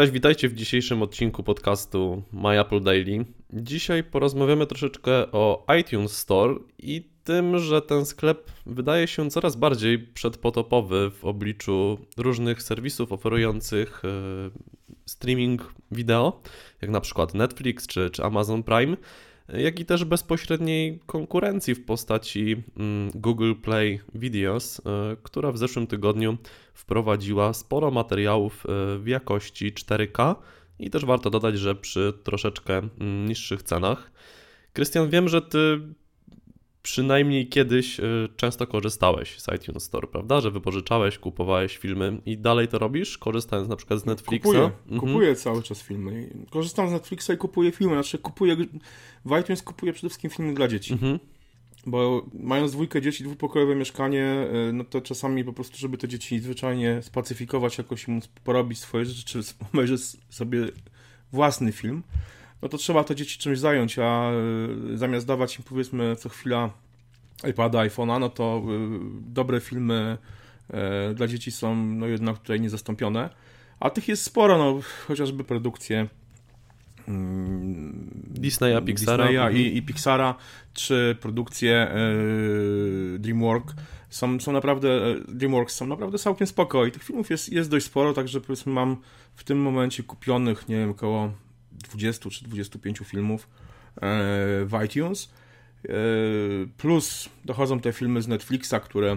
Cześć, witajcie w dzisiejszym odcinku podcastu My Apple Daily. Dzisiaj porozmawiamy troszeczkę o iTunes Store i tym, że ten sklep wydaje się coraz bardziej przedpotopowy w obliczu różnych serwisów oferujących e, streaming wideo, jak na przykład Netflix czy, czy Amazon Prime jak i też bezpośredniej konkurencji w postaci mm, Google Play Videos, e, która w zeszłym tygodniu wprowadziła sporo materiałów e, w jakości 4K i też warto dodać, że przy troszeczkę mm, niższych cenach. Krystian, wiem, że ty przynajmniej kiedyś y, często korzystałeś z iTunes Store, prawda? Że wypożyczałeś, kupowałeś filmy i dalej to robisz, korzystając na przykład z Netflixa? Kupuję, mhm. kupuję cały czas filmy. Korzystam z Netflixa i kupuję filmy. Znaczy kupuję, w iTunes kupuję przede wszystkim filmy dla dzieci. Mhm. Bo mając dwójkę dzieci, dwupokojowe mieszkanie, y, no to czasami po prostu, żeby te dzieci zwyczajnie spacyfikować, jakoś móc porobić swoje rzeczy, czy obejrzeć sobie własny film, no to trzeba to dzieci czymś zająć, a y, zamiast dawać im powiedzmy co chwila iPada, iPhone'a, no to y, dobre filmy y, dla dzieci są no jednak tutaj niezastąpione. A tych jest sporo, no chociażby produkcje mm, Disneya, Pixara Disneya i, i, Pixara, czy produkcje DreamWorks są, są naprawdę DreamWorks są naprawdę całkiem spoko i tych filmów jest, jest dość sporo, także powiedzmy mam w tym momencie kupionych, nie wiem, około 20 czy 25 filmów e, w iTunes. E, plus dochodzą te filmy z Netflixa, które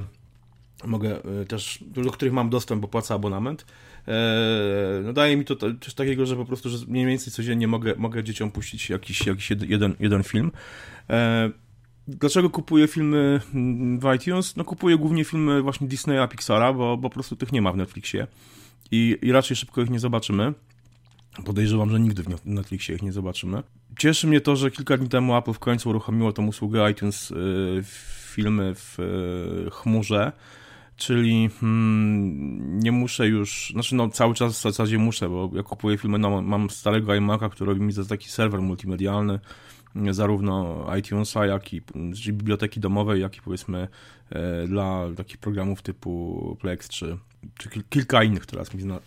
mogę e, też, do których mam dostęp, bo płacę abonament. No daje mi to coś takiego, że po prostu, że mniej więcej codziennie mogę, mogę dzieciom puścić jakiś, jakiś jeden, jeden film. Dlaczego kupuję filmy w iTunes? No kupuję głównie filmy właśnie Disneya, Pixara, bo, bo po prostu tych nie ma w Netflixie i, i raczej szybko ich nie zobaczymy. Podejrzewam, że nigdy w Netflixie ich nie zobaczymy. Cieszy mnie to, że kilka dni temu Apple w końcu uruchomiło tą usługę iTunes y, filmy w y, chmurze, czyli hmm, nie muszę już, znaczy no cały czas w zasadzie muszę, bo ja kupuję filmy, no, mam starego iMac'a, który robi mi za taki serwer multimedialny, zarówno iTunesa, jak i biblioteki domowej, jak i powiedzmy e, dla takich programów typu Plex czy, czy kilka innych teraz mi zna,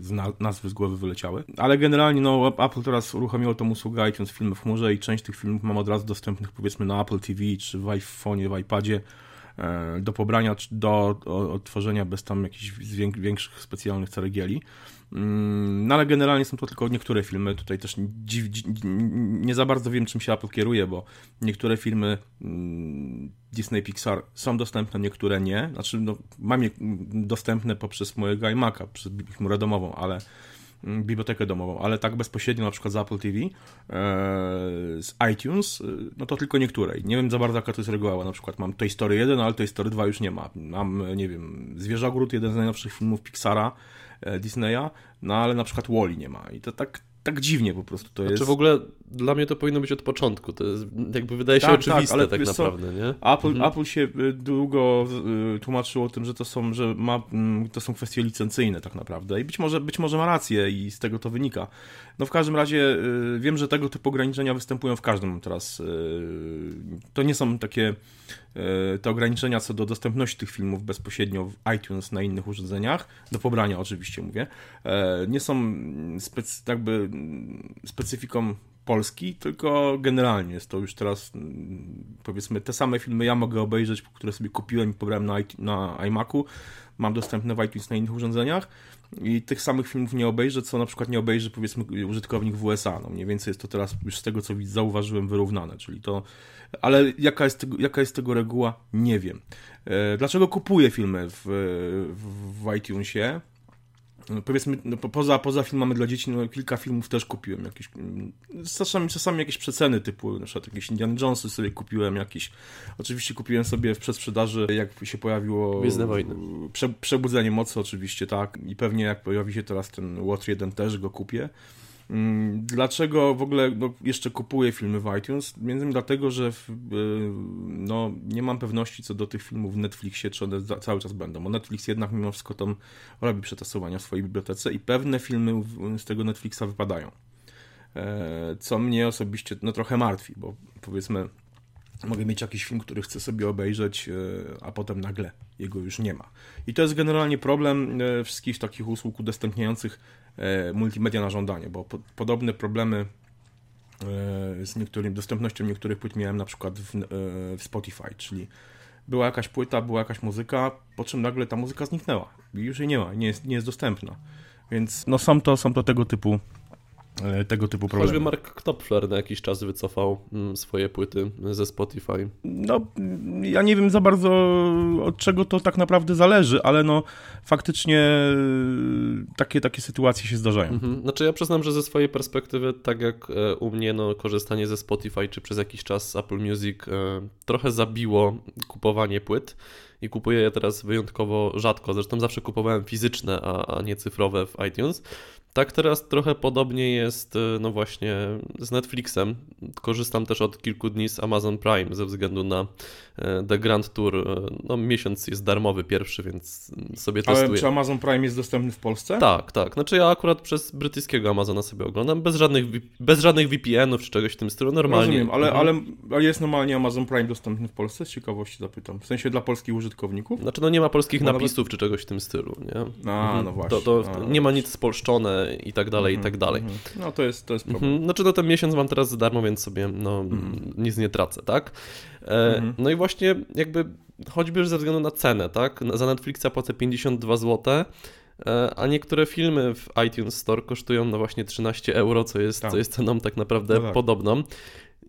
zna, nazwy z głowy wyleciały. Ale generalnie no, Apple teraz uruchomiło tą usługę iTunes Filmy w chmurze i część tych filmów mam od razu dostępnych powiedzmy na Apple TV czy w iPhone'ie, w iPadzie e, do pobrania, do odtworzenia bez tam jakichś większych specjalnych ceregieli. Mm, no ale generalnie są to tylko niektóre filmy. Tutaj też dziw, dziw, nie za bardzo wiem, czym się Apple kieruje, bo niektóre filmy mm, Disney Pixar są dostępne, niektóre nie. Znaczy, no, mam je dostępne poprzez mojego iMac'a, przez chmurę domową, ale mm, bibliotekę domową, ale tak bezpośrednio na przykład z Apple TV, e, z iTunes, e, no to tylko niektóre. Nie wiem za bardzo jaka to jest reguła. Na przykład mam Toy Story 1, ale Toy Story 2 już nie ma. Mam, nie wiem, Zwierzogród, jeden z najnowszych filmów Pixara, E, Disneya, no ale na przykład Wally nie ma i to tak, tak dziwnie po prostu to znaczy, jest. Czy w ogóle dla mnie to powinno być od początku, to jest, jakby wydaje się tak, tak oczywiste tak, ale tak naprawdę, nie? Apple, mhm. Apple się y, długo y, tłumaczyło o tym, że to są, że ma, mm, to są kwestie licencyjne tak naprawdę i być może, być może ma rację i z tego to wynika. No w każdym razie y, wiem, że tego typu ograniczenia występują w każdym teraz. To nie są takie te ograniczenia co do dostępności tych filmów bezpośrednio w iTunes na innych urządzeniach, do pobrania oczywiście mówię, e, nie są specy, jakby specyfiką Polski, tylko generalnie jest to już teraz mm, powiedzmy te same filmy ja mogę obejrzeć, które sobie kupiłem i pobrałem na, na iMacu, mam dostępne w iTunes na innych urządzeniach i tych samych filmów nie obejrzę, co na przykład nie obejrzy powiedzmy użytkownik w USA. No mniej więcej jest to teraz już z tego co zauważyłem wyrównane, czyli to ale jaka jest tego, jaka jest tego reguła, nie wiem. E, dlaczego kupuję filmy w, w, w iTunesie? No, powiedzmy, no, poza, poza filmami dla dzieci, no, kilka filmów też kupiłem. Jakieś, czasami, czasami jakieś przeceny typu, na przykład jakieś Indiana Jonesy sobie kupiłem jakieś. Oczywiście kupiłem sobie w przedsprzedaży, jak się pojawiło prze, Przebudzenie Mocy oczywiście, tak. I pewnie jak pojawi się teraz ten Water 1 też go kupię. Mm, dlaczego w ogóle no, jeszcze kupuję filmy w iTunes? Między innymi dlatego, że w, y, no, nie mam pewności co do tych filmów w Netflixie, czy one cały czas będą, bo Netflix jednak mimo wszystko tam robi przetasowania w swojej bibliotece i pewne filmy z tego Netflixa wypadają. E, co mnie osobiście no, trochę martwi, bo powiedzmy mogę mieć jakiś film, który chcę sobie obejrzeć, e, a potem nagle jego już nie ma. I to jest generalnie problem e, wszystkich takich usług udostępniających multimedia na żądanie, bo po, podobne problemy e, z niektórym, dostępnością niektórych płyt miałem na przykład w, e, w Spotify, czyli była jakaś płyta, była jakaś muzyka, po czym nagle ta muzyka zniknęła i już jej nie ma, nie jest, nie jest dostępna. Więc no są to, są to tego typu e, tego typu problemy. Choćby Mark Knopfler na jakiś czas wycofał mm, swoje płyty ze Spotify. No, ja nie wiem za bardzo od czego to tak naprawdę zależy, ale no faktycznie e, takie, takie sytuacje się zdarzają. Mhm. Znaczy ja przyznam, że ze swojej perspektywy, tak jak e, u mnie, no, korzystanie ze Spotify czy przez jakiś czas Apple Music e, trochę zabiło kupowanie płyt i kupuję je teraz wyjątkowo rzadko. Zresztą zawsze kupowałem fizyczne, a, a nie cyfrowe w iTunes. Tak teraz trochę podobnie jest e, no właśnie z Netflixem. Korzystam też od kilku dni z Amazon Prime ze względu na e, The Grand Tour. E, No miesiąc jest darmowy pierwszy, więc sobie Ale testuję. czy Amazon Prime jest dostępny w Polsce? Tak, tak. Znaczy ja akurat przez brytyjskiego Amazona sobie oglądam, bez żadnych, bez żadnych VPN-ów czy czegoś w tym stylu, normalnie. Rozumiem, ale, Mhm. ale, ale jest normalnie Amazon Prime dostępny w Polsce? Z ciekawości zapytam. W sensie dla polskich użytkowników? Znaczy no nie ma polskich Bo nawet- napisów czy czegoś w tym stylu, nie? A, Mhm. no właśnie. To, to A, nie ma nic spolszczone i tak dalej, i tak dalej. Mhm. No to jest, to jest problem. Mhm. Znaczy no ten miesiąc mam teraz za darmo, więc sobie no nic nie tracę, tak? E, Mhm. No i właśnie jakby choćby ze względu na cenę, tak? Za Netflixa płacę 52 zł, e, a niektóre filmy w iTunes Store kosztują no właśnie 13 euro, co jest, Tak. co jest ceną tak naprawdę No tak. podobną.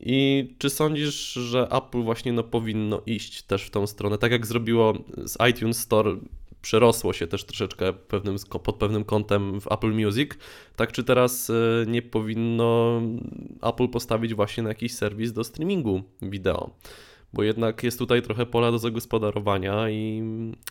I czy sądzisz, że Apple właśnie no, powinno iść też w tą stronę, tak jak zrobiło z iTunes Store, przerosło się też troszeczkę pewnym, pod pewnym kątem w Apple Music, tak czy teraz e, nie powinno Apple postawić właśnie na jakiś serwis do streamingu wideo? Bo jednak jest tutaj trochę pola do zagospodarowania i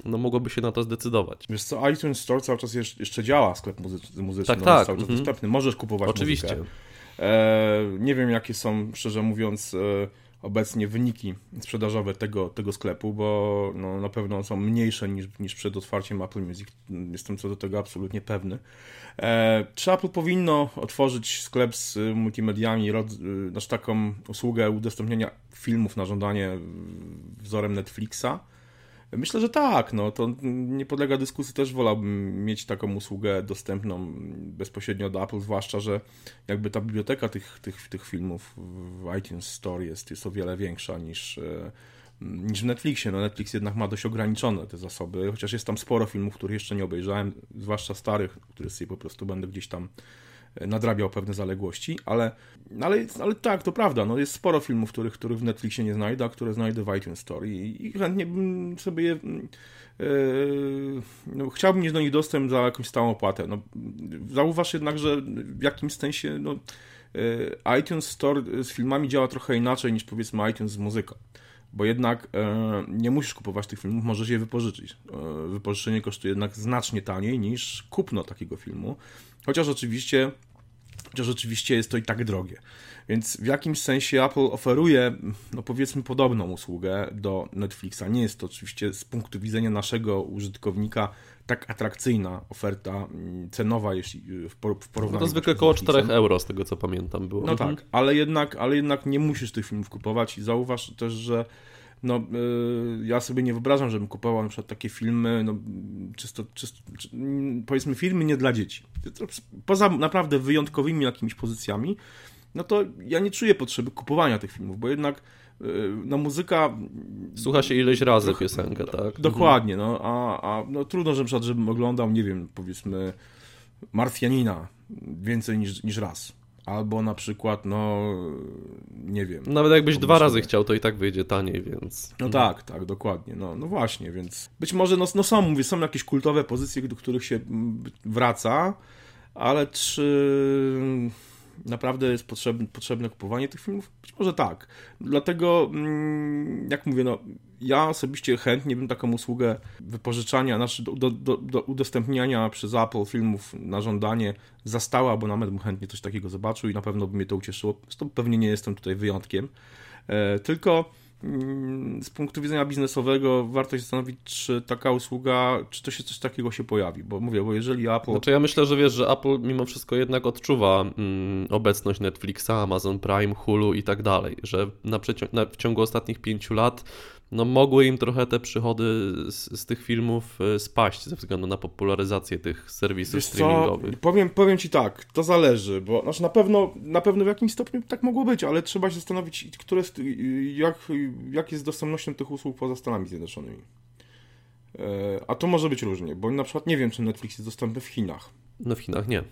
no, mogłoby się na to zdecydować. Wiesz co, iTunes Store cały czas jeszcze, działa, sklep muzyczny, muzyczny Tak, tak, cały czas mhm. dostępny, możesz kupować Oczywiście. muzykę. E, nie wiem, jakie są, szczerze mówiąc, e, obecnie wyniki sprzedażowe tego, tego sklepu, bo no, na pewno są mniejsze niż, niż przed otwarciem Apple Music. Jestem co do tego absolutnie pewny. E, czy Apple powinno otworzyć sklep z multimediami, y, znaczy taką usługę udostępniania filmów na żądanie y, wzorem Netflixa? Myślę, że tak. No, to nie podlega dyskusji. Też wolałbym mieć taką usługę dostępną bezpośrednio do Apple, zwłaszcza, że jakby ta biblioteka tych, tych, tych filmów w iTunes Store jest, jest o wiele większa niż, e, niż w Netflixie. No, Netflix jednak ma dość ograniczone te zasoby, chociaż jest tam sporo filmów, których jeszcze nie obejrzałem, zwłaszcza starych, które sobie po prostu będę gdzieś tam nadrabiał pewne zaległości, ale, ale, ale tak, to prawda, no jest sporo filmów, których, których w Netflixie nie znajdę, a które znajdę w iTunes Store i, i chętnie bym sobie je, e, no, chciałbym mieć do nich dostęp za jakąś stałą opłatę. No, zauważ jednak, że w jakimś sensie no, e, iTunes Store z filmami działa trochę inaczej niż powiedzmy iTunes z muzyką. Bo jednak e, nie musisz kupować tych filmów, możesz je wypożyczyć. E, wypożyczenie kosztuje jednak znacznie taniej niż kupno takiego filmu. Chociaż oczywiście, chociaż oczywiście jest to i tak drogie. Więc w jakimś sensie Apple oferuje, no powiedzmy, podobną usługę do Netflixa. Nie jest to oczywiście z punktu widzenia naszego użytkownika tak atrakcyjna oferta mm, cenowa, jeśli w, por- w No porównaniu to zwykle około Netflixem. 4 euro, z tego co pamiętam było. No Mhm. tak, ale jednak, ale jednak nie musisz tych filmów kupować i zauważ też, że no, y, ja sobie nie wyobrażam, żebym kupował na przykład takie filmy, no, czysto, czysto czy, powiedzmy filmy nie dla dzieci. Poza naprawdę wyjątkowymi jakimiś pozycjami, no to ja nie czuję potrzeby kupowania tych filmów, bo jednak y, no, muzyka Słucha się ileś razy piosenkę, tak? Dokładnie, no, a, a no, trudno, że na przykład, żebym oglądał, nie wiem, powiedzmy Marsjanina więcej niż, niż raz. Albo na przykład, no, nie wiem. Nawet jakbyś dwa razy chciał, to i tak wyjdzie taniej, więc... No tak, tak, dokładnie. No, no właśnie, więc być może, no, no są, mówię, są jakieś kultowe pozycje, do których się wraca, ale czy naprawdę jest potrzebne, potrzebne kupowanie tych filmów? Być może tak. Dlatego, mm, jak mówię, no, ja osobiście chętnie bym taką usługę wypożyczania, znaczy do, do, do, do udostępniania przez Apple filmów na żądanie za stały abonament bym chętnie coś takiego zobaczył i na pewno by mnie to ucieszyło. Zresztą pewnie nie jestem tutaj wyjątkiem. E, tylko mm, z punktu widzenia biznesowego warto się zastanowić, czy taka usługa, czy to się coś takiego się pojawi, bo mówię, bo jeżeli Apple... Znaczy ja myślę, że wiesz, że Apple mimo wszystko jednak odczuwa mm, obecność Netflixa, Amazon Prime, Hulu i tak dalej, że na na, w ciągu ostatnich pięciu lat no mogły im trochę te przychody z, z tych filmów e, spaść ze względu na popularyzację tych serwisów Wiesz streamingowych. Co? Powiem, powiem ci tak, to zależy, bo znaczy na pewno, na pewno w jakimś stopniu tak mogło być, ale trzeba się zastanowić, które, jak, jak jest z dostępnością tych usług poza Stanami Zjednoczonymi. E, a to może być różnie, bo na przykład nie wiem, czy Netflix jest dostępny w Chinach. No w Chinach nie.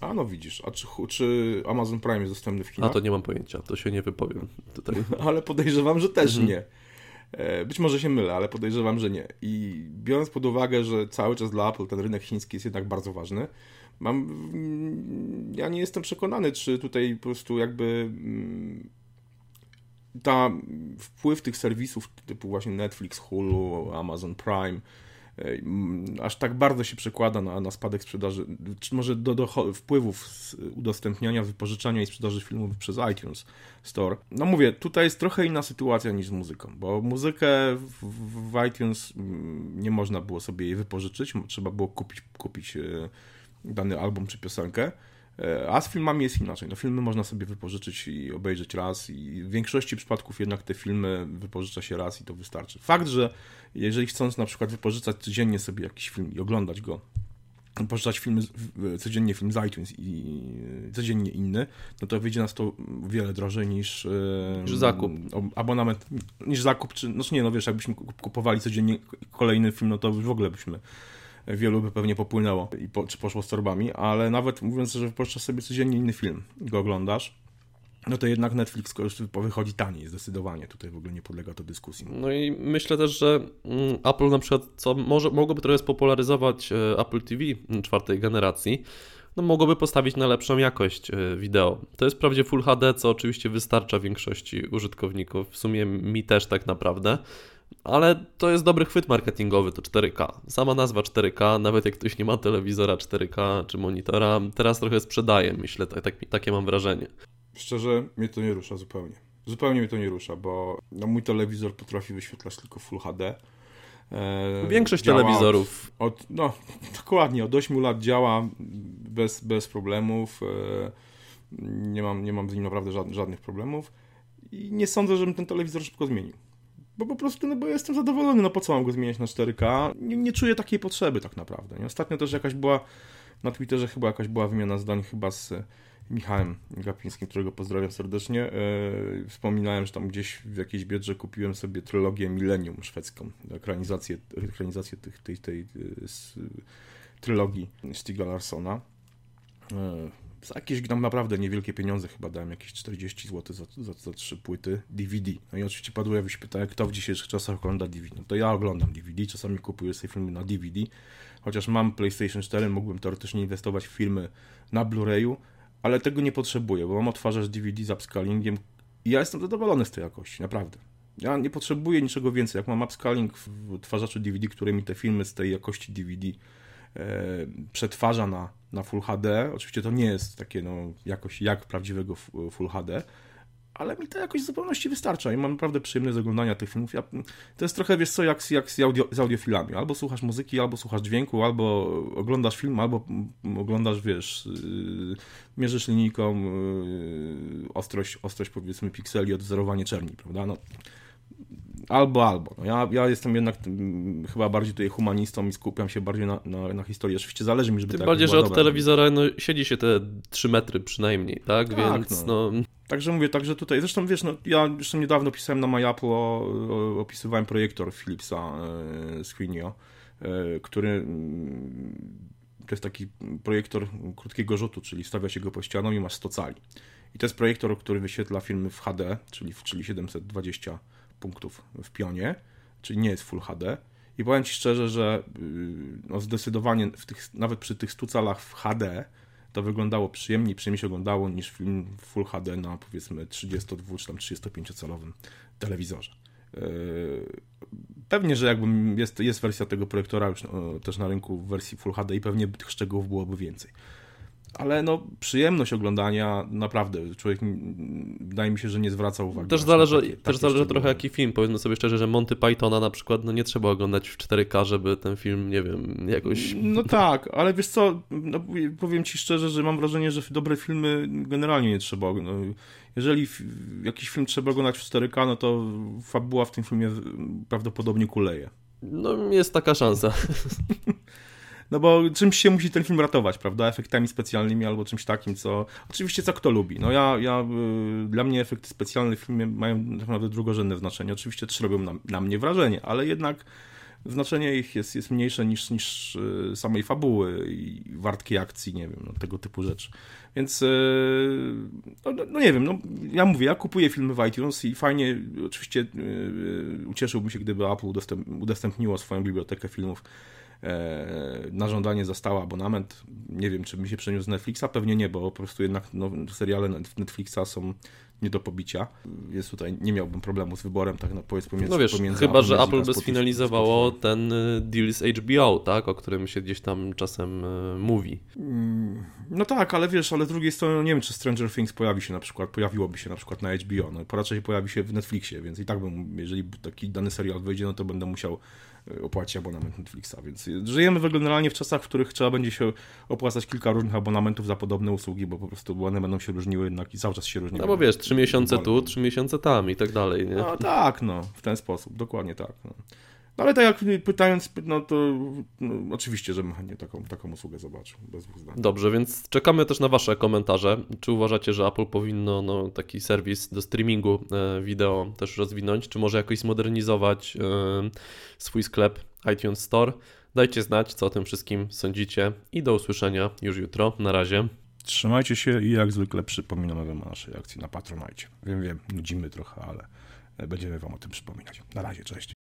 A no widzisz, a czy, czy Amazon Prime jest dostępny w Chinach? A to nie mam pojęcia, to się nie wypowiem tutaj. ale podejrzewam, że też Mhm. nie. E, Być może się mylę, ale podejrzewam, że nie. I biorąc pod uwagę, że cały czas dla Apple ten rynek chiński jest jednak bardzo ważny, mam, mm, ja nie jestem przekonany, czy tutaj po prostu jakby mm, ta wpływ tych serwisów typu właśnie Netflix, Hulu, Amazon Prime mm, aż tak bardzo się przekłada na, na spadek sprzedaży, czy może do, do wpływów z udostępniania, wypożyczania i sprzedaży filmów przez iTunes Store. No mówię, tutaj jest trochę inna sytuacja niż z muzyką, bo muzykę w, w, iTunes mm, nie można było sobie jej wypożyczyć, trzeba było kupić, kupić e, dany album czy piosenkę. E, A z filmami jest inaczej. No, filmy można sobie wypożyczyć i obejrzeć raz, i w większości przypadków jednak te filmy wypożycza się raz i to wystarczy. Fakt, że jeżeli chcąc na przykład wypożyczać codziennie sobie jakiś film i oglądać go, pożyczać filmy, codziennie film z iTunes i codziennie inny, no to wyjdzie nas to wiele drożej niż, niż zakup. Abonament, niż zakup, czy, no nie, no wiesz, jakbyśmy kupowali codziennie kolejny film, no to w ogóle byśmy wielu by pewnie popłynęło i po, czy poszło z torbami, ale nawet mówiąc, że wypożyczasz sobie codziennie inny film i go oglądasz, no to jednak Netflix wychodzi taniej zdecydowanie. Tutaj w ogóle nie podlega to dyskusji. No i myślę też, że Apple na przykład, co może, mogłoby trochę spopularyzować Apple TV czwartej generacji, no mogłoby postawić na lepszą jakość wideo. To jest wprawdzie Full HD, co oczywiście wystarcza większości użytkowników, w sumie mi też tak naprawdę, ale to jest dobry chwyt marketingowy, to 4K. Sama nazwa 4K, nawet jak ktoś nie ma telewizora 4K czy monitora, teraz trochę sprzedaje, myślę, tak, tak, takie mam wrażenie. Szczerze, mnie to nie rusza zupełnie. Zupełnie mnie to nie rusza, bo no, mój telewizor potrafi wyświetlać tylko Full HD. E, Większość telewizorów. Od, od, no, dokładnie, od 8 lat działa bez, bez problemów. E, nie mam, nie mam z nim naprawdę żadnych, żadnych problemów. I nie sądzę, żebym ten telewizor szybko zmienił. Bo po prostu, no bo jestem zadowolony, no po co mam go zmieniać na 4K? Nie, nie czuję takiej potrzeby tak naprawdę. Nie? Ostatnio też jakaś była, na Twitterze chyba jakaś była wymiana zdań chyba z Michałem Gapińskim, którego pozdrawiam serdecznie. Yy, wspominałem, że tam gdzieś w jakiejś biedrze kupiłem sobie trylogię Millennium szwedzką, ekranizację, ekranizację tych, tej, tej, tej z, trylogii Stiga Larsona. Yy, za jakieś tam naprawdę niewielkie pieniądze, chyba dałem jakieś 40 zł za, za, za trzy płyty DVD. No i oczywiście padło jakieś pytanie, kto w dzisiejszych czasach ogląda DVD. No to ja oglądam DVD, czasami kupuję sobie filmy na DVD, chociaż mam PlayStation 4, mógłbym teoretycznie inwestować w filmy na Blu-rayu, ale tego nie potrzebuję, bo mam odtwarzacz DVD z upscalingiem i ja jestem zadowolony z tej jakości, naprawdę. Ja nie potrzebuję niczego więcej. Jak mam upscaling w odtwarzaczu DVD, który mi te filmy z tej jakości DVD przetwarza na, na Full HD, oczywiście to nie jest takie no, jakość jak prawdziwego Full HD, ale mi to jakoś w zupełności wystarcza i mam naprawdę przyjemność oglądania tych filmów. Ja, to jest trochę, wiesz co, jak, jak z, audio, z audiofilami. Albo słuchasz muzyki, albo słuchasz dźwięku, albo oglądasz film, albo oglądasz, wiesz, yy, mierzysz linijką yy, ostrość, ostrość, powiedzmy, pikseli, odwzorowanie czerni, prawda? No, albo, albo. No ja, ja jestem jednak tym, chyba bardziej tutaj humanistą i skupiam się bardziej na, na, na historii. Oczywiście zależy mi, żeby Tym ta bardziej, że od dobra. telewizora no, siedzi się te 3 metry przynajmniej, tak? Tak, Więc no. no... Także mówię, także tutaj, zresztą wiesz, no, ja zresztą niedawno pisałem na MyApple, o, o, opisywałem projektor Philipsa e, Screenio, e, który mm, to jest taki projektor krótkiego rzutu, czyli stawia się go po ścianą i masz 100 cali. I to jest projektor, który wyświetla filmy w HD, czyli, czyli 720 punktów w pionie, czyli nie jest Full HD. I powiem Ci szczerze, że no zdecydowanie w tych, nawet przy tych 100 calach w HD to wyglądało przyjemniej, przyjemniej się oglądało niż film Full HD na powiedzmy 32 czy tam 35 calowym telewizorze. Pewnie, że jakbym jest, jest wersja tego projektora już też na rynku w wersji Full HD i pewnie tych szczegółów byłoby więcej. Ale no, przyjemność oglądania, naprawdę, człowiek, wydaje mi się, że nie zwraca uwagi. Też zależy, takie- też takie zależy trochę jaki film. Powiedzmy sobie szczerze, że Monty Pythona na przykład, no nie trzeba oglądać w 4K, żeby ten film, nie wiem, jakoś... No tak, ale wiesz co, no, powiem ci szczerze, że mam wrażenie, że dobre filmy generalnie nie trzeba. No, jeżeli jakiś film trzeba oglądać w 4K, no to fabuła w tym filmie prawdopodobnie kuleje. No jest taka szansa. No bo czymś się musi ten film ratować, prawda? Efektami specjalnymi albo czymś takim, co. Oczywiście co kto lubi. No ja, ja y, dla mnie efekty specjalne w filmie mają naprawdę drugorzędne znaczenie. Oczywiście też robią na, na mnie wrażenie, ale jednak znaczenie ich jest, jest mniejsze niż, niż y, samej fabuły i wartkiej akcji, nie wiem, no, tego typu rzeczy. Więc y, no, no, no nie wiem, no ja mówię, ja kupuję filmy w iTunes i fajnie, oczywiście ucieszyłbym się, gdyby Apple udostęp, udostępniło swoją bibliotekę filmów na żądanie za stały abonament. Nie wiem, czy mi się przeniósł z Netflixa, pewnie nie, bo po prostu jednak no, seriale Net- Netflixa są nie do pobicia, więc tutaj nie miałbym problemu z wyborem, tak no, powiedz pomiędzy No wiesz, pomiędzy chyba, że Apple by sfinalizowało ten y, deal z HBO, tak? O którym się gdzieś tam czasem y, mówi. No tak, ale wiesz, ale z drugiej strony nie wiem, czy Stranger Things pojawi się na przykład, pojawiłoby się na przykład na HBO, no raczej pojawi się w Netflixie, więc i tak bym, jeżeli taki dany serial wyjdzie, no to będę musiał e, opłacić abonament Netflixa, więc żyjemy generalnie w czasach, w których trzeba będzie się opłacać kilka różnych abonamentów za podobne usługi, bo po prostu one będą się różniły jednak i cały czas się różniły. No bo wiesz, trzy miesiące tu, trzy miesiące tam i tak dalej, nie? No tak, no, w ten sposób, dokładnie tak. No. No ale tak jak pytając, no to no, oczywiście, żebym chętnie taką, taką usługę zobaczył, bez dwóch zdań. Dobrze, więc czekamy też na Wasze komentarze. Czy uważacie, że Apple powinno no, taki serwis do streamingu e, wideo też rozwinąć, czy może jakoś zmodernizować e, swój sklep iTunes Store? Dajcie znać, co o tym wszystkim sądzicie i do usłyszenia już jutro. Na razie. Trzymajcie się i jak zwykle przypominamy Wam o naszej akcji na Patronite. Wiem, wiem, nudzimy trochę, ale będziemy Wam o tym przypominać. Na razie, cześć.